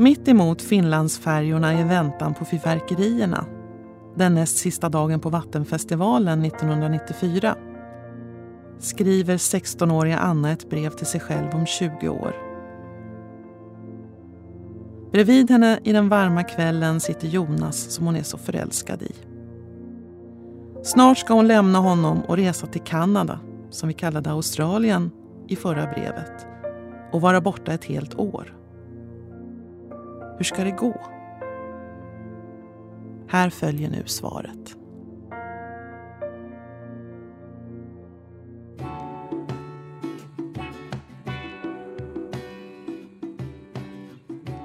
Mitt emot Finlandsfärjorna i väntan på fyrverkerierna den näst sista dagen på Vattenfestivalen 1994 skriver 16-åriga Anna ett brev till sig själv om 20 år. Bredvid henne i den varma kvällen sitter Jonas som hon är så förälskad i. Snart ska hon lämna honom och resa till Kanada, som vi kallade Australien i förra brevet, och vara borta ett helt år. Hur ska det gå? Här följer nu svaret.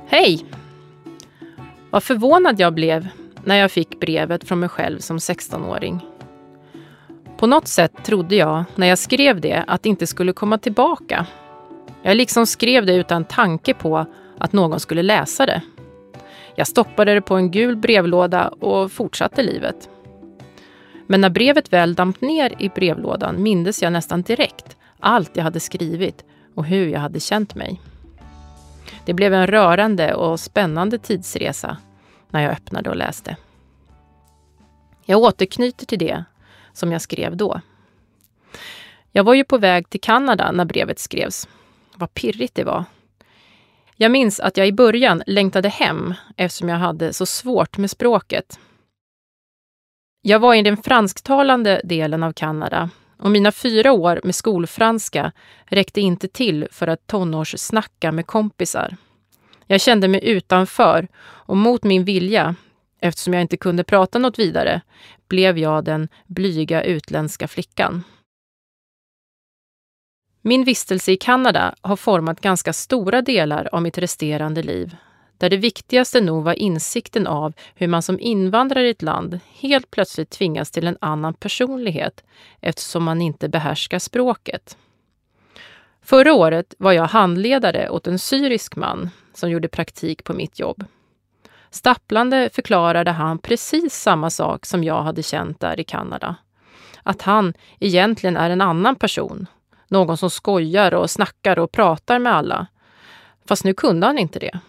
Hej! Vad förvånad jag blev när jag fick brevet från mig själv som 16-åring. På något sätt trodde jag, när jag skrev det, att det inte skulle komma tillbaka. Jag liksom skrev det utan tanke på att någon skulle läsa det. Jag stoppade det på en gul brevlåda och fortsatte livet. Men när brevet väl damp ner i brevlådan mindes jag nästan direkt allt jag hade skrivit och hur jag hade känt mig. Det blev en rörande och spännande tidsresa när jag öppnade och läste. Jag återknyter till det som jag skrev då. Jag var ju på väg till Kanada när brevet skrevs. Vad pirrigt det var. Jag minns att jag i början längtade hem eftersom jag hade så svårt med språket. Jag var i den fransktalande delen av Kanada och mina fyra år med skolfranska räckte inte till för att tonårssnacka med kompisar. Jag kände mig utanför och mot min vilja, eftersom jag inte kunde prata något vidare, blev jag den blyga utländska flickan. Min vistelse i Kanada har format ganska stora delar av mitt resterande liv, där det viktigaste nog var insikten av hur man som invandrare i ett land helt plötsligt tvingas till en annan personlighet eftersom man inte behärskar språket. Förra året var jag handledare åt en syrisk man som gjorde praktik på mitt jobb. Stapplande förklarade han precis samma sak som jag hade känt där i Kanada. Att han egentligen är en annan person någon som skojar och snackar och pratar med alla. Fast nu kunde han inte det.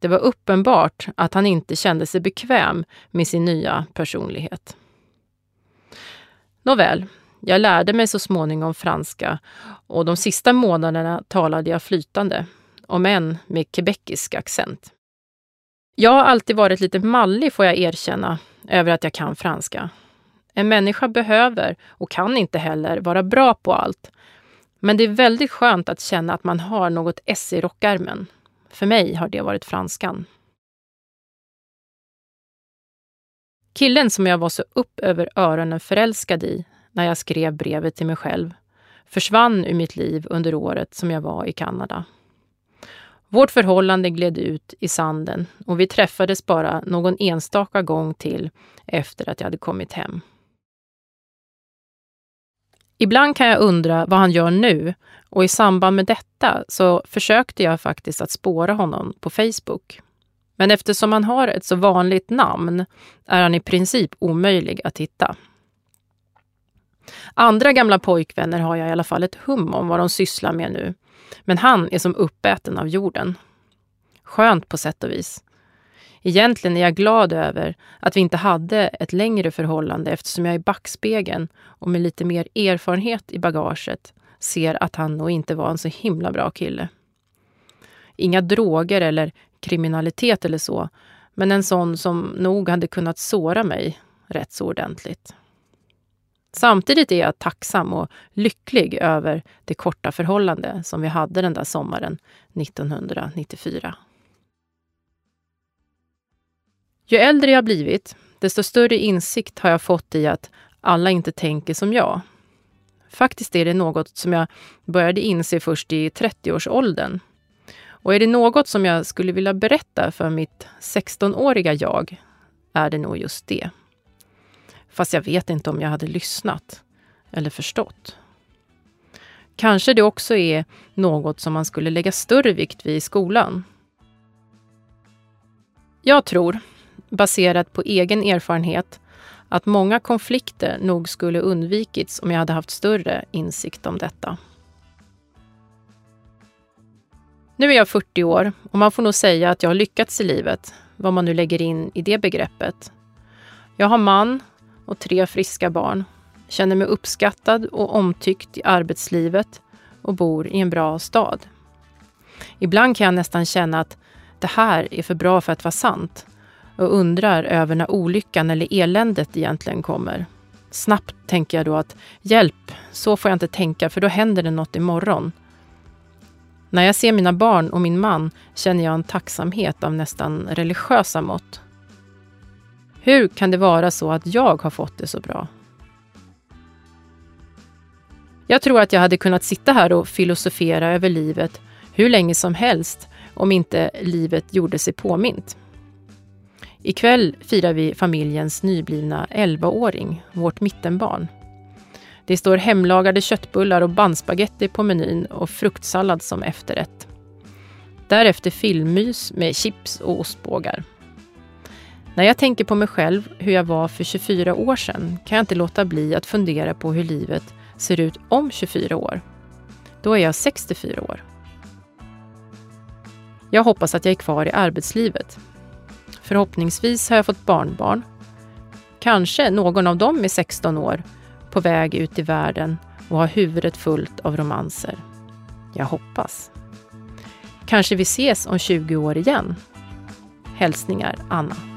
Det var uppenbart att han inte kände sig bekväm med sin nya personlighet. Nåväl, jag lärde mig så småningom franska och de sista månaderna talade jag flytande, om än med quebecisk accent. Jag har alltid varit lite mallig får jag erkänna, över att jag kan franska. En människa behöver, och kan inte heller, vara bra på allt. Men det är väldigt skönt att känna att man har något S i rockärmen. För mig har det varit franskan. Killen som jag var så upp över öronen förälskad i när jag skrev brevet till mig själv försvann ur mitt liv under året som jag var i Kanada. Vårt förhållande gled ut i sanden och vi träffades bara någon enstaka gång till efter att jag hade kommit hem. Ibland kan jag undra vad han gör nu och i samband med detta så försökte jag faktiskt att spåra honom på Facebook. Men eftersom han har ett så vanligt namn är han i princip omöjlig att hitta. Andra gamla pojkvänner har jag i alla fall ett hum om vad de sysslar med nu. Men han är som uppäten av jorden. Skönt på sätt och vis. Egentligen är jag glad över att vi inte hade ett längre förhållande eftersom jag i backspegeln och med lite mer erfarenhet i bagaget ser att han nog inte var en så himla bra kille. Inga droger eller kriminalitet eller så, men en sån som nog hade kunnat såra mig rätt så ordentligt. Samtidigt är jag tacksam och lycklig över det korta förhållande som vi hade den där sommaren 1994. Ju äldre jag blivit, desto större insikt har jag fått i att alla inte tänker som jag. Faktiskt är det något som jag började inse först i 30-årsåldern. Och är det något som jag skulle vilja berätta för mitt 16-åriga jag, är det nog just det. Fast jag vet inte om jag hade lyssnat eller förstått. Kanske det också är något som man skulle lägga större vikt vid i skolan. Jag tror baserat på egen erfarenhet att många konflikter nog skulle undvikits om jag hade haft större insikt om detta. Nu är jag 40 år och man får nog säga att jag har lyckats i livet, vad man nu lägger in i det begreppet. Jag har man och tre friska barn, känner mig uppskattad och omtyckt i arbetslivet och bor i en bra stad. Ibland kan jag nästan känna att det här är för bra för att vara sant och undrar över när olyckan eller eländet egentligen kommer. Snabbt tänker jag då att hjälp, så får jag inte tänka för då händer det något imorgon. När jag ser mina barn och min man känner jag en tacksamhet av nästan religiösa mått. Hur kan det vara så att jag har fått det så bra? Jag tror att jag hade kunnat sitta här och filosofera över livet hur länge som helst om inte livet gjorde sig påmint. Ikväll firar vi familjens nyblivna 11-åring, vårt mittenbarn. Det står hemlagade köttbullar och bandspagetti på menyn och fruktsallad som efterrätt. Därefter filmmys med chips och ostbågar. När jag tänker på mig själv, hur jag var för 24 år sedan, kan jag inte låta bli att fundera på hur livet ser ut om 24 år. Då är jag 64 år. Jag hoppas att jag är kvar i arbetslivet. Förhoppningsvis har jag fått barnbarn. Kanske någon av dem är 16 år, på väg ut i världen och har huvudet fullt av romanser. Jag hoppas. Kanske vi ses om 20 år igen. Hälsningar Anna.